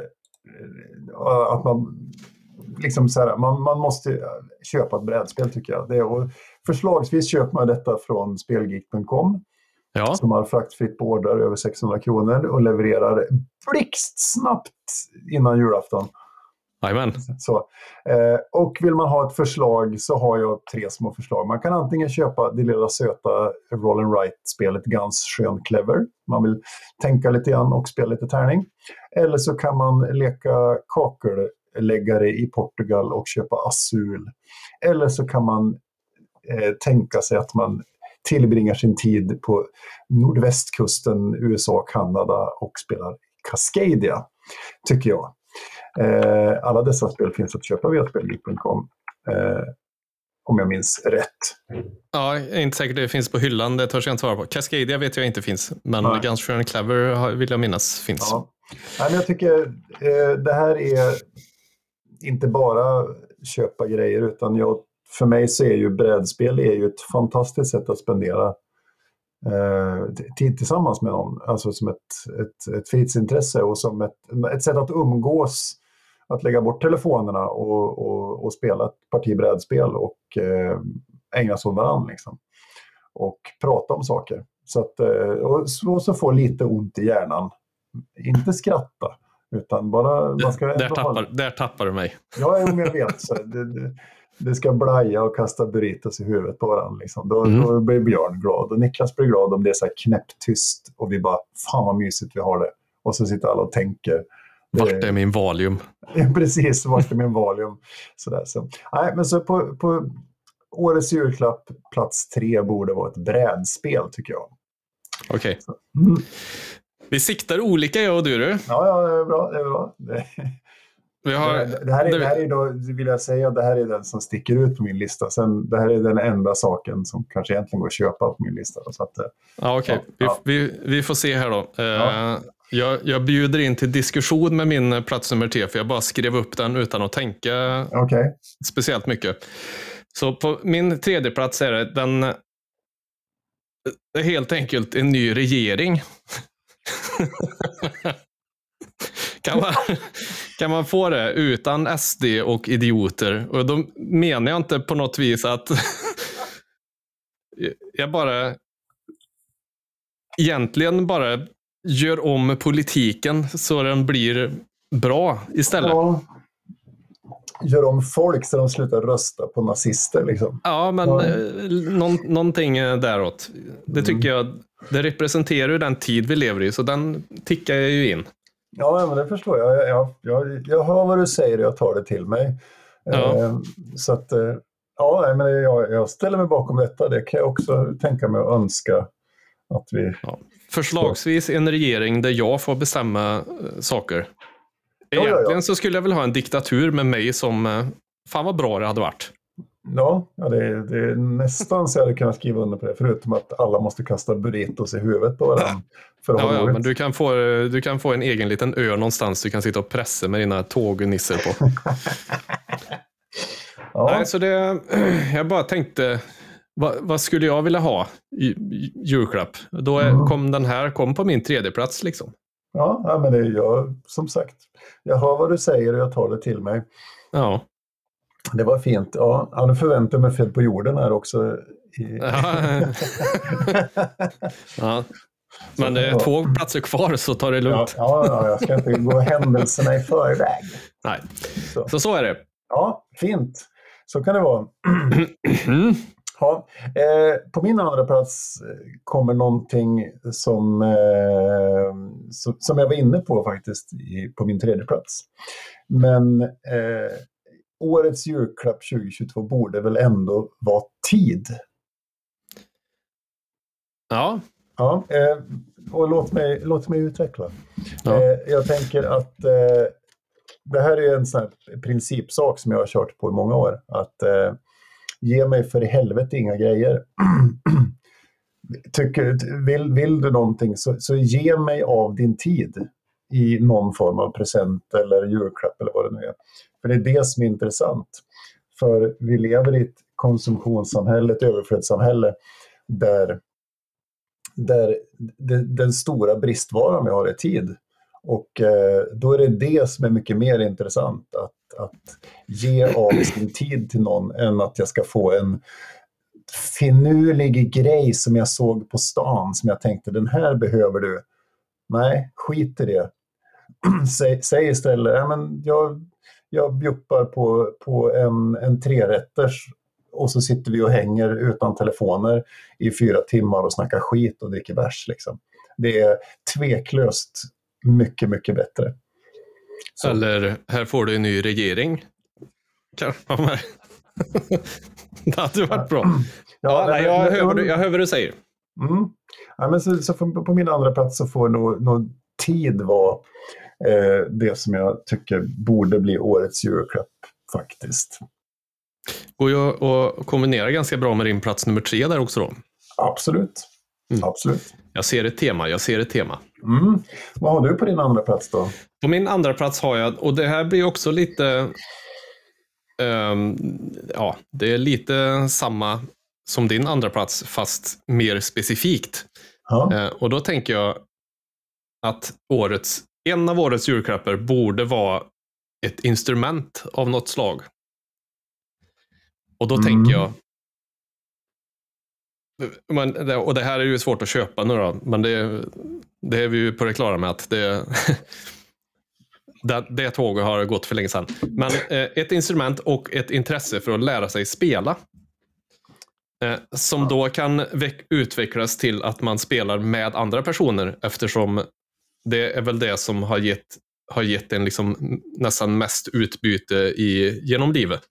att man, liksom så här, man, man måste köpa ett brädspel tycker jag. Det, och förslagsvis köper man detta från spelgeek.com Ja, som har fraktfritt på order över 600 kronor och levererar blixtsnabbt innan julafton jajamän. Så, eh, och vill man ha ett förslag så har jag tre små förslag. Man kan antingen köpa det lilla söta Roll and Write-spelet Guns Skön Clever. Man vill tänka lite grann och spela lite tärning. Eller så kan man leka kakelläggare i Portugal och köpa Azul. Eller så kan man eh, tänka sig att man tillbringar sin tid på nordvästkusten, USA, Kanada och spelar Cascadia, tycker jag. Eh, alla dessa spel finns att köpa via spelgeek.com. Eh, om jag minns rätt. Ja, jag är inte säker det finns på hyllan, det törs jag inte svara på. Cascadia vet jag inte finns, men Nej. Guns N' Clever vill jag minnas finns. Ja. Nej, men jag tycker eh, det här är inte bara köpa grejer utan jag, för mig så är ju brädspel är ju ett fantastiskt sätt att spendera tid tillsammans med någon. Alltså som ett, ett, ett fritidsintresse och som ett, ett sätt att umgås. Att lägga bort telefonerna och, och, och spela ett parti brädspel och eh, ägna sig åt varandra. Liksom. Och prata om saker. Så att, eh, och, så- så få lite ont i hjärnan inte skratta, utan bara... Man ska Där, ändå tappar, där tappar du mig. Ja, jag vet. Så det, det, det ska blaja och kasta burritos i huvudet på varandra. Liksom. Då, Mm. då blir Björn glad och Niklas blir glad om det är så här knäpptyst och vi bara, fan vad mysigt vi har det. Och så sitter alla och tänker. Vart är min Valium? Precis, vart är min Valium? Sådär, så. Nej, men så på, på årets julklapp, plats tre, borde vara ett brädspel tycker jag. Okej. Mm. Vi siktar olika jag och du. du. Ja, ja, det är bra. Det är bra. Det, har, det, det, här är, det här är då, vill jag säga, det här är den som sticker ut på min lista. Sen, det här är den enda saken som kanske egentligen går att köpa på min lista. Så att, eh, Ja, okej. Ja. Vi, vi, vi får se här då. Eh, Ja. jag, jag bjuder in till diskussion med min eh, plats nummer tre, för jag bara skrev upp den utan att tänka Okej. speciellt mycket. Så på min tredje plats är det den det är helt enkelt en ny regering. kan, man, kan man få det utan SD och idioter? Och då menar jag inte på något vis att jag bara egentligen bara gör om politiken så den blir bra istället. Ja. Gör om folk så de slutar rösta på nazister. Liksom. Ja, men Ja. eh, någon, någonting däråt. Det tycker jag, det representerar ju den tid vi lever i, så den tickar jag ju in. Ja, men det förstår jag. Jag, jag, jag. hör vad du säger och jag tar det till mig. Ja. Eh, så att, eh, ja, men jag, jag ställer mig bakom detta. Det kan jag också tänka mig att önska att vi... Förslagsvis en regering där jag får bestämma eh, saker. ja, ja. Egentligen så skulle jag väl ha en diktatur med mig som, eh, fan vad bra det hade varit. Ja, det, är, det är nästan så jag hade kunnat skriva under på det. Förutom att alla måste kasta burritos i huvudet på varandra. För Ja, ja, men du kan, få, du kan få en egen liten ö någonstans du kan sitta och pressa med dina tågnisser på. ja. Nej, så det, jag bara tänkte, vad, vad skulle jag vilja ha i julklapp? Då är, Mm. kom den här kom på min tredje plats liksom. Ja, ja, men det är jag, som sagt. Jag hör vad du säger och jag tar det till mig. Ja. Det var fint. Ja, ja, nu förväntar jag mig fel på jorden här också. Ja. Men det är två platser kvar så ta det lugnt. ja, ja, jag ska inte gå händelserna i förväg. Nej. Så. Så så är det. Ja, fint. Så kan det vara. Ja, eh, på min andra plats eh, kommer någonting som, eh, som, som jag var inne på faktiskt i, på min tredje plats. Men eh, årets julklapp 2022 borde väl ändå vara tid. Ja. Ja, eh, och låt mig, låt mig utveckla. Ja. Eh, jag tänker att eh, det här är en sån principsak som jag har kört på i många år. Att ge mig för i helvete inga grejer. Tycker, vill, vill du någonting så, så ge mig av din tid i någon form av present eller julklapp eller vad det nu är. För det är det som är intressant. För vi lever i ett konsumtionssamhälle, ett överflödssamhälle där, där den stora bristvaran vi har är tid. Och eh, då är det det som är mycket mer intressant, att, att ge av sin tid till någon än att jag ska få en finurlig grej som jag såg på stan som jag tänkte den här behöver du. Nej, skit i det. säg, säg istället, ja, men jag, jag bjuppar på, på en, en trerätters och så sitter vi och hänger utan telefoner i fyra timmar och snackar skit och dricker bärs. Liksom. Det är tveklöst mycket, mycket bättre. Så. Eller, här får du en ny regering. Det hade varit bra. Ja, nej, jag, hör vad du, jag hör vad du säger. Mm. Ja, men så, så på min andra plats så får nog, nog tid vara eh, det som jag tycker borde bli årets Eurocup faktiskt. Går ju att kombinera ganska bra med din plats nummer tre där också då. Absolut. Mm. Absolut. Jag ser ett tema, jag ser ett tema. Mm. Vad har du på din andra plats då? På min andra plats har jag, och det här blir också lite, ehm, ja, det är lite samma som din andra plats fast mer specifikt. Ja. Eh, och då tänker jag att årets, en av årets julklappar borde vara ett instrument av något slag. Och då Mm. tänker jag, men, och det här är ju svårt att köpa nu då, men det, det är vi ju på det klara med att det, det, det tåget har gått för länge sedan. Men eh, ett instrument och ett intresse för att lära sig spela. Eh, som då kan veck- utvecklas till att man spelar med andra personer eftersom det är väl det som har gett, har gett en liksom nästan mest utbyte i, genom livet.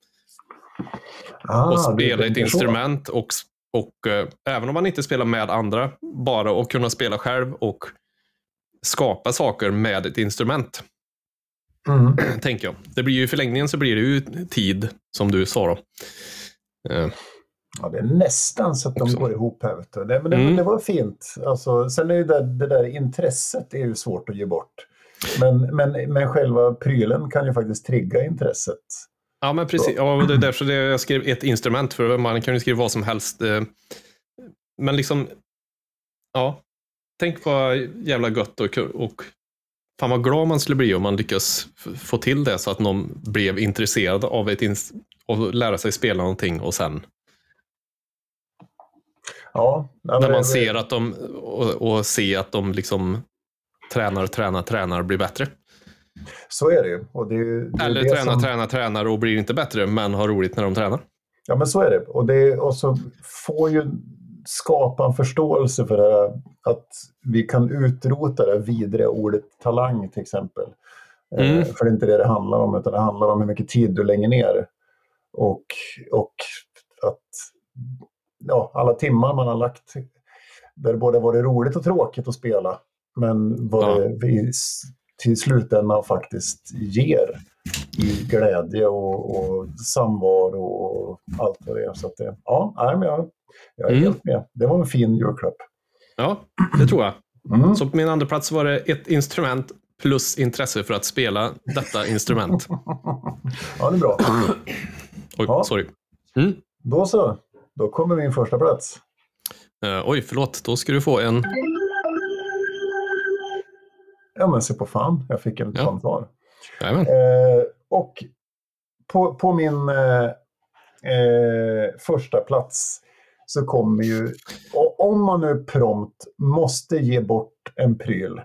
Ah, och spela ett instrument och, och eh, även om man inte spelar med andra, bara att kunna spela själv och skapa saker med ett instrument, Mm. tänker jag. Det blir ju i förlängningen så blir det ju tid, som du sa då. Eh, Ja, det är nästan så att de Också. går ihop här. Vet du. Det, men det, Mm. det var fint. Alltså, sen är ju det, det där intresset är ju svårt att ge bort. Men, men, men själva prylen kan ju faktiskt trigga intresset. Ja, men precis. Ja, det är därför det jag skrev ett instrument, för man kan ju skriva vad som helst. eh. Men liksom, ja, tänk vad jävla gött och, och fan vad glad man skulle bli om man lyckas få till det så att någon blev intresserad av ett och lära sig spela någonting och sen Ja, när man ser att de och, och se att de liksom tränar, tränar, tränar och blir bättre. Så är det ju. Och det, är ju- det är Eller det tränar, som- tränar, tränar och blir inte bättre men har roligt när de tränar. Ja, men så är det. Och, det, och så får ju skapa en förståelse för det här, att vi kan utrota det vidriga ordet talang till exempel. Eh, Mm. För det är inte det det handlar om, utan det handlar om hur mycket tid du lägger ner. Och, och att ja, alla timmar man har lagt där både varit roligt och tråkigt att spela, men vad Ja. det till slutändan faktiskt ger i glädje och, och samvaro och allt vad det är. Så att det, ja, nej, men jag, jag är Mm. helt med. Det var en fin julklapp. Ja, det tror jag. Mm. Så på min andra plats var det ett instrument plus intresse för att spela detta instrument. ja, det är bra. Oj, Ja. sorry. Mm. Då så, då kommer min första plats. Eh, oj, förlåt. Då ska du få en... Ja, men se på fan, jag fick en Ja. fanfar. Eh, och på, på min eh, eh, första plats så kommer ju, och om man nu prompt måste ge bort en pryl,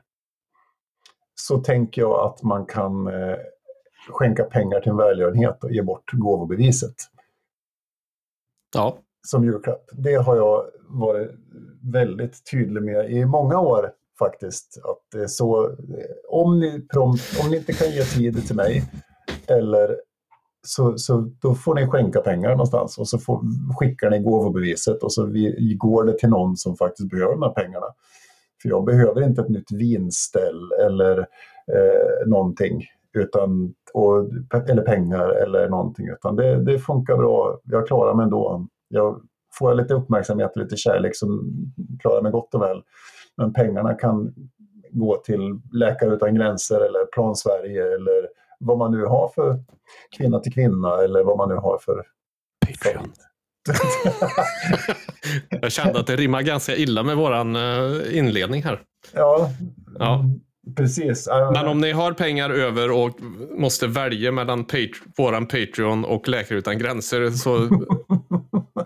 så tänker jag att man kan eh, skänka pengar till en välgörenhet och ge bort gåvobeviset Ja som julklapp. Det har jag varit väldigt tydlig med i många år faktiskt. Att så, om, ni prompt, om ni inte kan ge tid till mig, eller så, så då får ni skänka pengar någonstans och så får, skickar ni gåvobeviset och så vi, går det till någon som faktiskt behöver de här pengarna. För jag behöver inte ett nytt vinställ eller eh, någonting. Utan, och, eller pengar eller någonting. Utan det, det funkar bra. Jag klarar mig ändå. Jag får jag lite uppmärksamhet och lite kärlek så klarar jag mig gott och väl. Men pengarna kan gå till Läkare utan gränser eller Plan Sverige eller vad man nu har för kvinna till kvinna eller vad man nu har för... Patreon. Jag kände att det rimmar ganska illa med våran eh, inledning här. Ja, Ja. Precis. Men om ni har pengar över och måste välja mellan pat- våran Patreon och Läkare Utan Gränser så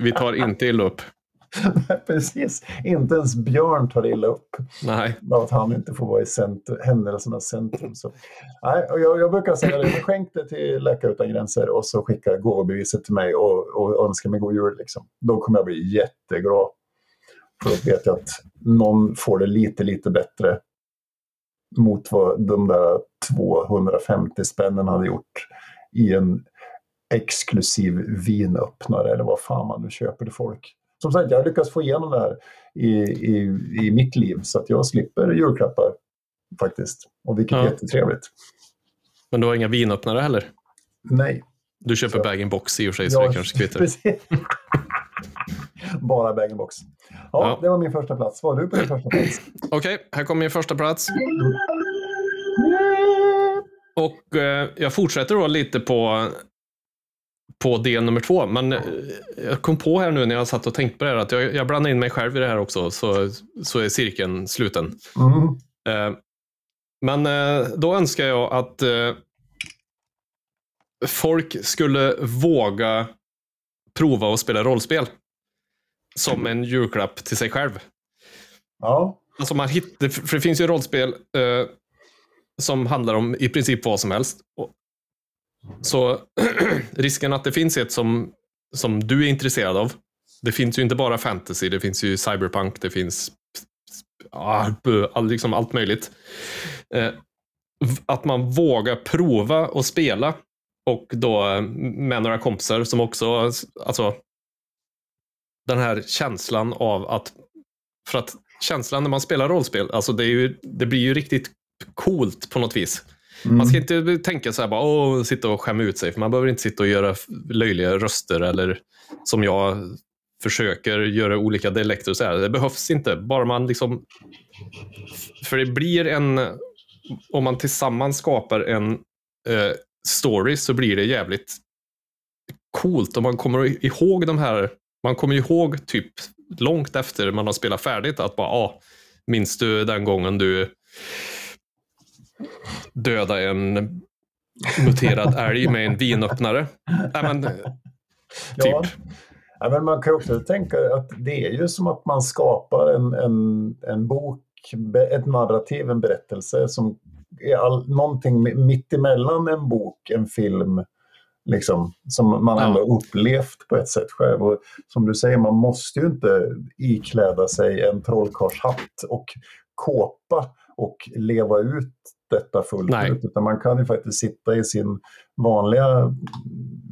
vi tar inte illa upp. Precis. Inte ens Björn tar illa upp. Nej. Bara att han inte får vara i centrum, händelsernas centrum. Så. Nej, och jag, jag brukar säga det, skänk det till Läkare Utan Gränser och så skicka gåvobeviset till mig och, och önska mig god jul. Liksom. Då kommer jag bli jätteglad. För då vet jag att någon får det lite, lite bättre mot vad de där 250 spännen hade gjort i en exklusiv vinöppnare eller vad fan man nu köper till folk. Som sagt, jag har lyckats få igenom det här i, i, i mitt liv så att jag slipper julklappar faktiskt. Och vilket är Ja. jättetrevligt. Men du har inga vinöppnare heller? Nej. Du köper Så- bag-in-box i och för sig, så det kanske kvittar. Bara bag-in-box. Ja, Ja. det var min första plats. Var du på din första plats? Okej, här kommer min första plats. Och eh, jag fortsätter då lite på, på del nummer två. Men eh, jag kom på här nu när jag satt och tänkte på det här att jag, jag blandar in mig själv i det här också, så, så är cirkeln sluten. Mm. Eh, men eh, då önskar jag att folk skulle våga prova att spela rollspel. Som en julklapp till sig själv. Ja, Alltså man hittar, för det finns ju rollspel som handlar om i princip vad som helst. Så risken att det finns ett som, som du är intresserad av. Det finns ju inte bara fantasy, det finns ju cyberpunk, det finns ah, all, liksom allt möjligt. Eh, att man vågar prova och spela. Och då eh, med några kompisar som också, alltså den här känslan av att, för att känslan när man spelar rollspel, alltså det, är ju, det blir ju riktigt coolt på något vis. Mm. Man ska inte tänka så här bara, åh, sitta och skämma ut sig, för man behöver inte sitta och göra löjliga röster eller som jag försöker göra olika dialekter och så här. Det behövs inte, bara man liksom... För det blir en... Om man tillsammans skapar en eh, story så blir det jävligt coolt och man kommer ihåg de här... Man kommer ihåg typ långt efter man har spelat färdigt att bara, ah, minns du den gången du dödade en muterad älg med en vinöppnare? Nej, men, Ja. typ. Ja, men man kan också tänka att det är ju som att man skapar en, en, en bok, ett narrativ, en berättelse som är all, någonting mi- mitt emellan en bok, en film, liksom, som man Ja. ändå har upplevt på ett sätt själv. Och som du säger, man måste ju inte ikläda sig en trollkarlshatt och kåpa och leva ut detta fullt Nej. ut. Utan man kan ju faktiskt sitta i sin vanliga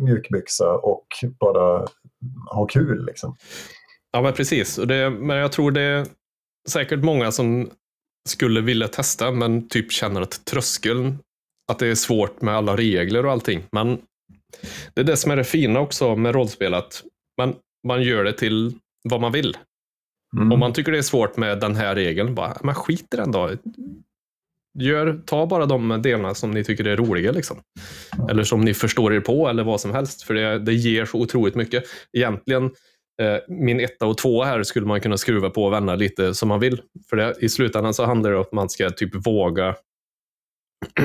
mjukbyxa och bara ha kul. Liksom. Ja, men precis. Det, men jag tror det är säkert många som skulle vilja testa, men typ känner att tröskeln, att det är svårt med alla regler och allting. Men det är det som är det fina också med rollspel, att man, man gör det till vad man vill. Mm. Om man tycker det är svårt med den här regeln, bara, men skit i den då. Gör, ta bara de delarna som ni tycker är roliga. Liksom. Eller som ni förstår er på, eller vad som helst. För det, det ger så otroligt mycket. Egentligen, eh, min etta och tvåa här skulle man kunna skruva på och vända lite som man vill. För det, i slutändan så handlar det om att man ska typ våga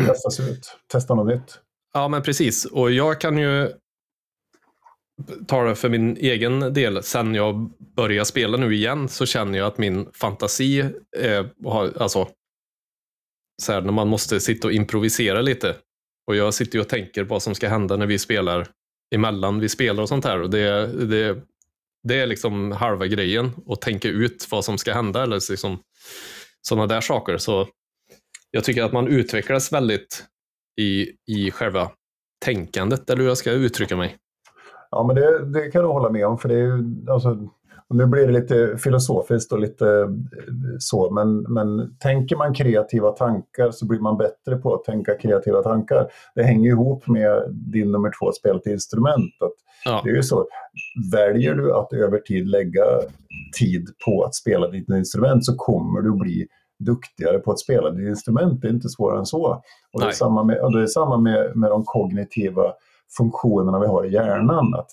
Testas ut, testa något nytt. Ja, men precis. Och jag kan ju Talar för min egen del. Sen jag började spela nu igen så känner jag att min fantasi, eh, har, alltså, så här, när man måste sitta och improvisera lite. Och jag sitter ju och tänker på vad som ska hända när vi spelar emellan vi spelar och sånt här. Och det, det, det är liksom halva grejen, att tänka ut vad som ska hända eller liksom, sådana där saker. Så jag tycker att man utvecklas väldigt i, i själva tänkandet, eller hur jag ska uttrycka mig. Ja, men det, det kan jag hålla med om. För det är ju, alltså, nu blir det lite filosofiskt och lite eh, så, men, men tänker man kreativa tankar så blir man bättre på att tänka kreativa tankar. Det hänger ihop med din nummer två, spela ett instrument. Att Ja, Det är ju så, väljer du att över tid lägga tid på att spela ditt instrument så kommer du bli duktigare på att spela ditt instrument. Det är inte svårare än så. Och det är Nej. samma, med, och det är samma med, med de kognitiva funktionerna vi har i hjärnan. Att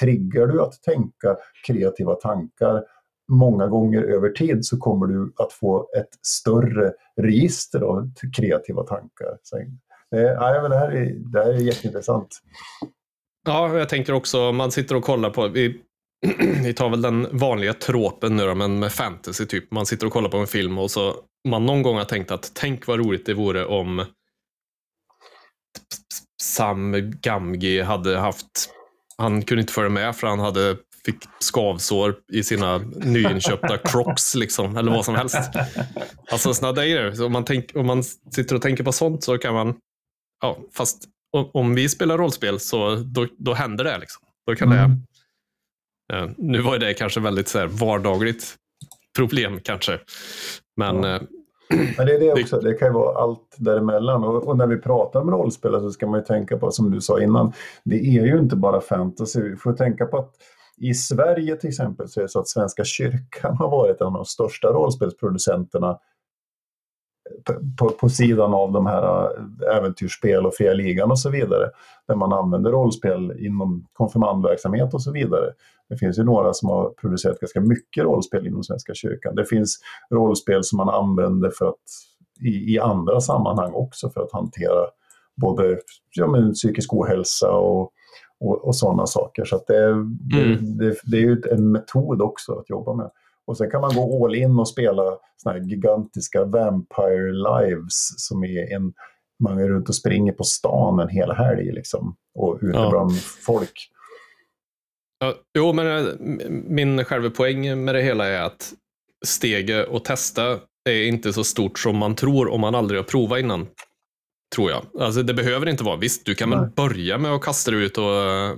triggar du att tänka kreativa tankar många gånger över tid så kommer du att få ett större register av kreativa tankar. Så, eh, nej, men det, här är, det här är jätteintressant. Ja, jag tänker också, man sitter och kollar på, vi, vi tar väl den vanliga tråpen nu då, men med fantasy typ. Man sitter och kollar på en film och så man någon gång har tänkt att tänk vad roligt det vore om Sam Gamgi hade haft, han kunde inte följa med för han hade fick skavsår i sina nyinköpta crocs liksom, eller vad som helst. Alltså sådana grejer. Om, man tänk, om man sitter och tänker på sånt så kan man, ja, fast om, om vi spelar rollspel så då, då händer det. Liksom. Då kan Mm. det, eh, nu var det kanske väldigt så här, vardagligt problem kanske. Men eh, Men det är det också, det kan ju vara allt däremellan. Och, och när vi pratar om rollspel så ska man ju tänka på, som du sa innan, det är ju inte bara fantasy. Vi får tänka på att i Sverige till exempel så är det så att Svenska kyrkan har varit en av de största rollspelsproducenterna på, på, på sidan av de här äh, äventyrsspel och fria ligan och så vidare. Där man använder rollspel inom konfirmandverksamhet och så vidare. Det finns ju några som har producerat ganska mycket rollspel inom Svenska kyrkan. Det finns rollspel som man använder för att, i, i andra sammanhang också för att hantera både ja, men, psykisk ohälsa och, och, och sådana saker. Så det, det, Mm. det, det är ju en metod också att jobba med. Och sen kan man gå all in och spela såna här gigantiska Vampire Lives som är en man är runt och springer på stan en hel helg liksom, och ute Ja. bland folk. Ja, jo, men eh, min själva poäng med det hela är att steget och testa är inte så stort som man tror om man aldrig har provat innan. Tror jag. Alltså det behöver inte vara. Visst, du kan väl börja med att kasta dig ut och eh,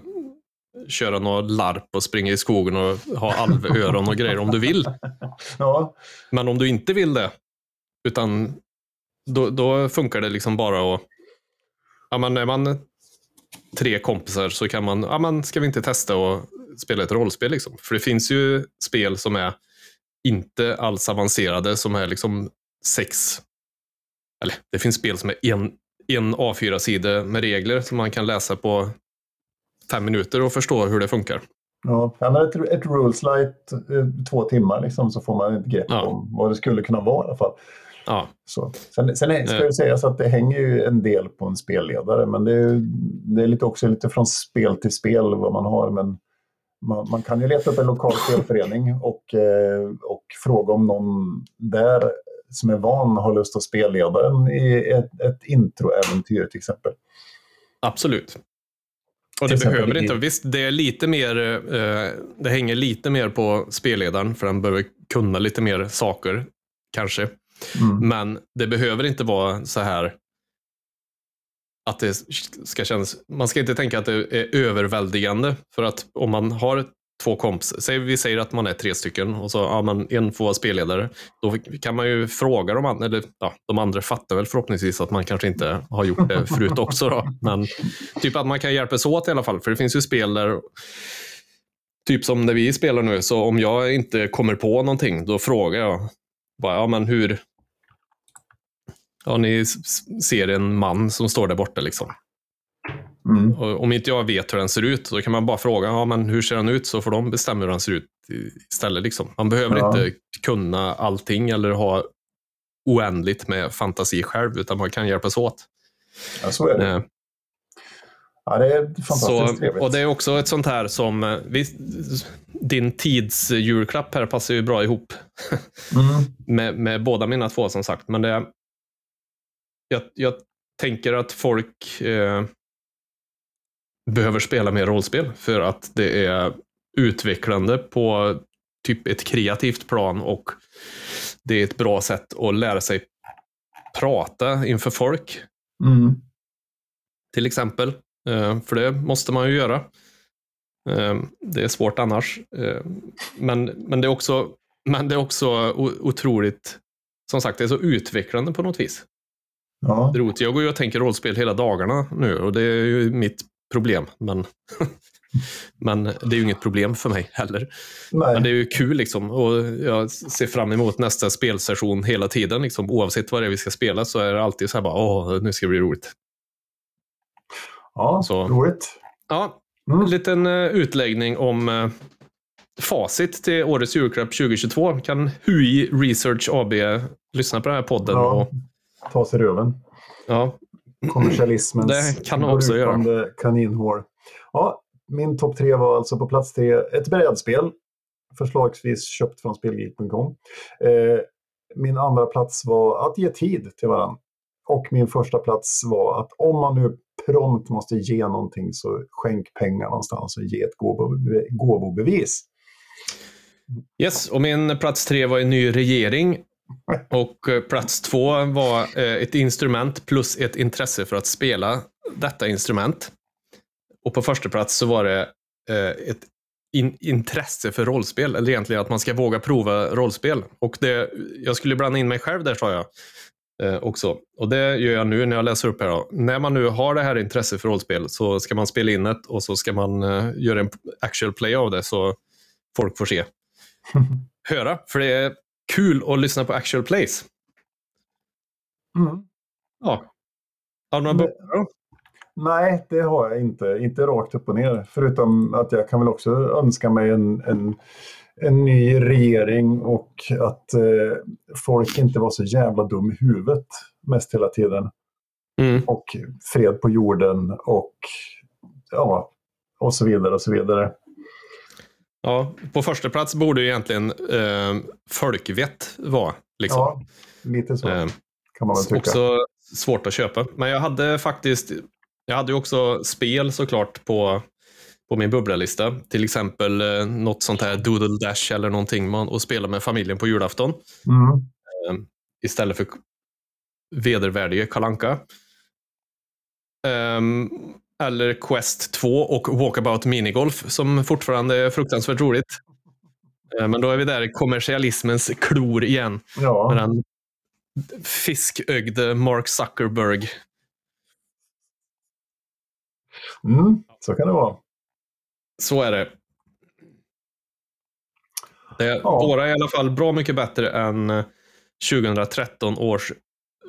köra något larp och springa i skogen och ha alvöron och grejer om du vill. Ja, Men om du inte vill det, utan då, då funkar det liksom bara att... Ja, men är man tre kompisar så kan man, ja men ska vi inte testa och spela ett rollspel liksom? För det finns ju spel som är inte alls avancerade, som är liksom sex, eller det finns spel som är en, en A4-sida med regler som man kan läsa på fem minuter och förstå hur det funkar. ja. ett, ett Rules Light, eh, två timmar liksom, så får man ett grepp Ja. om vad det skulle kunna vara i alla fall. Ja, Så. Sen, sen är, ska Eh. det sägas att det hänger ju en del på en spelledare, men det är, det är lite också lite från spel till spel vad man har. Men man, man kan ju leta upp en lokal spelförening och, eh, och fråga om någon där som är van har lust att spelleda en i ett, ett introäventyr till exempel. Absolut. Och det behöver i- inte, visst det är lite mer, eh, det hänger lite mer på spelledaren för den behöver kunna lite mer saker, kanske. Mm. Men det behöver inte vara så här att det ska kännas, man ska inte tänka att det är överväldigande för att om man har två kompisar, säg, vi säger att man är tre stycken och så ja, man, en får vara spelledare, då kan man ju fråga de andra, eller ja, de andra fattar väl förhoppningsvis att man kanske inte har gjort det förut också då, men typ att man kan hjälpas åt i alla fall, för det finns ju spel där Typ som när vi spelar nu, så om jag inte kommer på någonting, då frågar jag bara, ja men hur, Ja, ni ser en man som står där borta. Liksom. Mm. Om inte jag vet hur den ser ut, då kan man bara fråga ja, men hur ser den ut, så får de bestämma hur den ser ut istället. Liksom. Man behöver Ja. inte kunna allting eller ha oändligt med fantasi själv, utan man kan hjälpas åt. Ja, så är det. Eh, Ja, det är fantastiskt Så, trevligt. och det är också ett sånt här som, eh, visst, din tids julklapp här passar ju bra ihop Mm. med, med båda mina två som sagt. Men det, jag, jag tänker att folk eh, behöver spela mer rollspel för att det är utvecklande på typ ett kreativt plan och det är ett bra sätt att lära sig prata inför folk Mm. till exempel. Eh, För det måste man ju göra. Eh, Det är svårt annars. Eh, Men, men, det, är också, men det är också otroligt, som sagt, det är så utvecklande på något vis. Ja. Det roligt. Jag går ju och tänker rollspel hela dagarna nu och det är ju mitt problem. Men, men det är ju inget problem för mig heller. Nej. Men det är ju kul liksom och jag ser fram emot nästa spelsession hela tiden. Liksom. Oavsett vad det är vi ska spela så är det alltid så här bara, åh, nu ska det bli roligt. Ja, Så- roligt. Ja, Mm. en liten eh, utläggning om eh, facit till årets julklapp 2022 kan HUI Research AB lyssna på den här podden. Ja. Och, Ta sig röven. ja, Kommersialismens Det kan också göra. kaninhår. Ja, min topp tre var alltså på plats tre ett brädspel. Förslagsvis köpt från spelgeek.com. Eh, min andra plats var att ge tid till varandra. Och min första plats var att om man nu prompt måste ge någonting så skänk pengar någonstans och ge ett gåvobe- gåvobevis. Yes, och min plats tre var en ny regering. Och eh, plats två var eh, ett instrument plus ett intresse för att spela detta instrument. Och på första plats så var det eh, ett in intresse för rollspel, eller egentligen att man ska våga prova rollspel. Och det, jag skulle blanda in mig själv där, sa jag eh, också. Och det gör jag nu när jag läser upp här. Då. När man nu har det här intresset för rollspel så ska man spela in det och så ska man eh, göra en actual play av det så folk får se höra. För det är kul att lyssna på actual plays. Mm. Ja. Har du några bubblor då? Nej, det har jag inte. Inte rakt upp och ner. Förutom att jag kan väl också önska mig en, en, en ny regering och att eh, folk inte var så jävla dum i huvudet mest hela tiden. Mm. Och fred på jorden och ja, och så vidare och så vidare. Ja, på första plats borde ju egentligen eh, folkvett vara. Liksom. Ja, lite så Eh, kan man väl tycka. också svårt att köpa. Men jag hade faktiskt, jag hade ju också spel såklart på, på min bubblalista. Till exempel eh, något sånt här Doodle Dash eller någonting man, att spela med familjen på julafton. Mm. istället för vedervärdige Kalanka. Um, eller Quest 2 och Walkabout Minigolf som fortfarande är fruktansvärt roligt. Eh, Men då är vi där i kommersialismens klor igen. Med Ja, den fiskögde Mark Zuckerberg. mm, så kan det vara. Så är det. det är, Ja. Våra är i alla fall bra mycket bättre än eh, 2013 års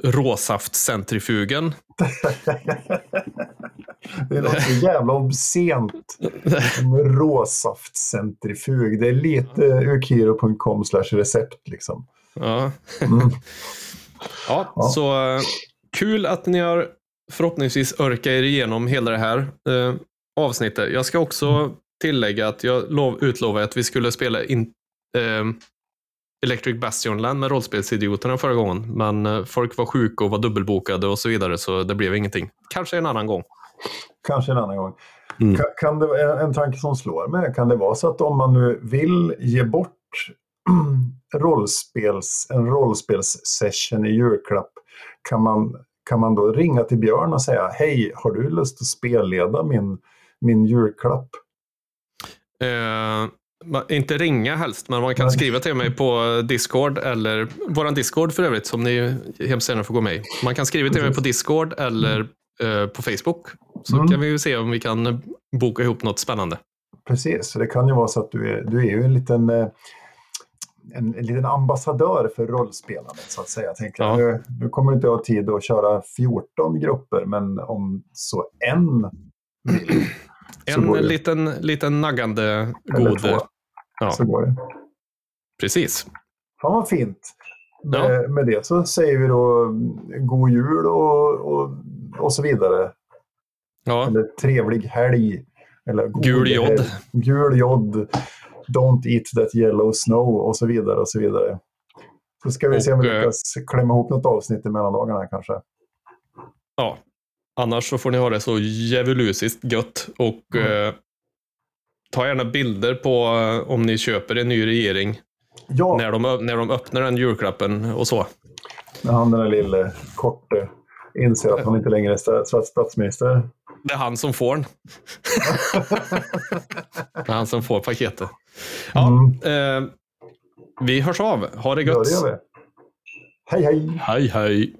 råsaftcentrifugen. det är något så jävla obscent råsaftcentrifug. Det är lite ukiro.com slash recept liksom. Ja. Mm. Ja, Ja. så eh, kul att ni har förhoppningsvis orkat er igenom hela det här eh, avsnittet. Jag ska också tillägga att jag lov, utlovade att vi skulle spela in, eh, Electric Bastionland med rollspelsidioterna förra gången. Men eh, folk var sjuka och var dubbelbokade och så vidare, så det blev ingenting. Kanske en annan gång. Kanske en annan gång. Mm. Kan, kan det, en, en tanke som slår mig, kan det vara så att om man nu vill ge bort rollspels, en rollspelssession i julklapp, kan man, kan man då ringa till Björn och säga hej, har du lust att spelleda min, min julklapp? Eh, ma- inte ringa helst, men man kan Nej. skriva till mig på Discord eller våran Discord för övrigt som ni hemskt gärna får gå med i. Man kan skriva till mig på Discord eller på Facebook. Så Mm. kan vi ju se om vi kan boka ihop något spännande. Precis, så det kan ju vara så att du är, du är ju en liten, eh, en, en liten ambassadör för rollspelandet så att säga. Jag tänker, Ja. nu, nu kommer du inte ha tid att köra 14 grupper, men om så en vill så En liten, liten naggande Eller god... två. Ja, så går det. precis. Fan vad fint. Ja. Med, med det så säger vi då mm, god jul och, och, och så vidare. Ja, Eller trevlig helg. Eller Gul jod. Gul jod. Don't eat that yellow snow och så vidare och så vidare. Så ska vi se om vi Och, eh, lyckas klämma ihop något avsnitt i mellandagarna kanske. ja. Annars så får ni ha det så djävulusiskt gött. Och Mm. eh, ta gärna bilder på eh, om ni köper en ny regering Ja, när de, när de öppnar den julklappen och så. när han den där lille korte inser att han inte längre är sta- statsminister. Det är han som får den. det är han som får paketet. Ja, Mm. eh, vi hörs av. Ha det Ja, gött. det gör vi. Hej hej! Hej, hej.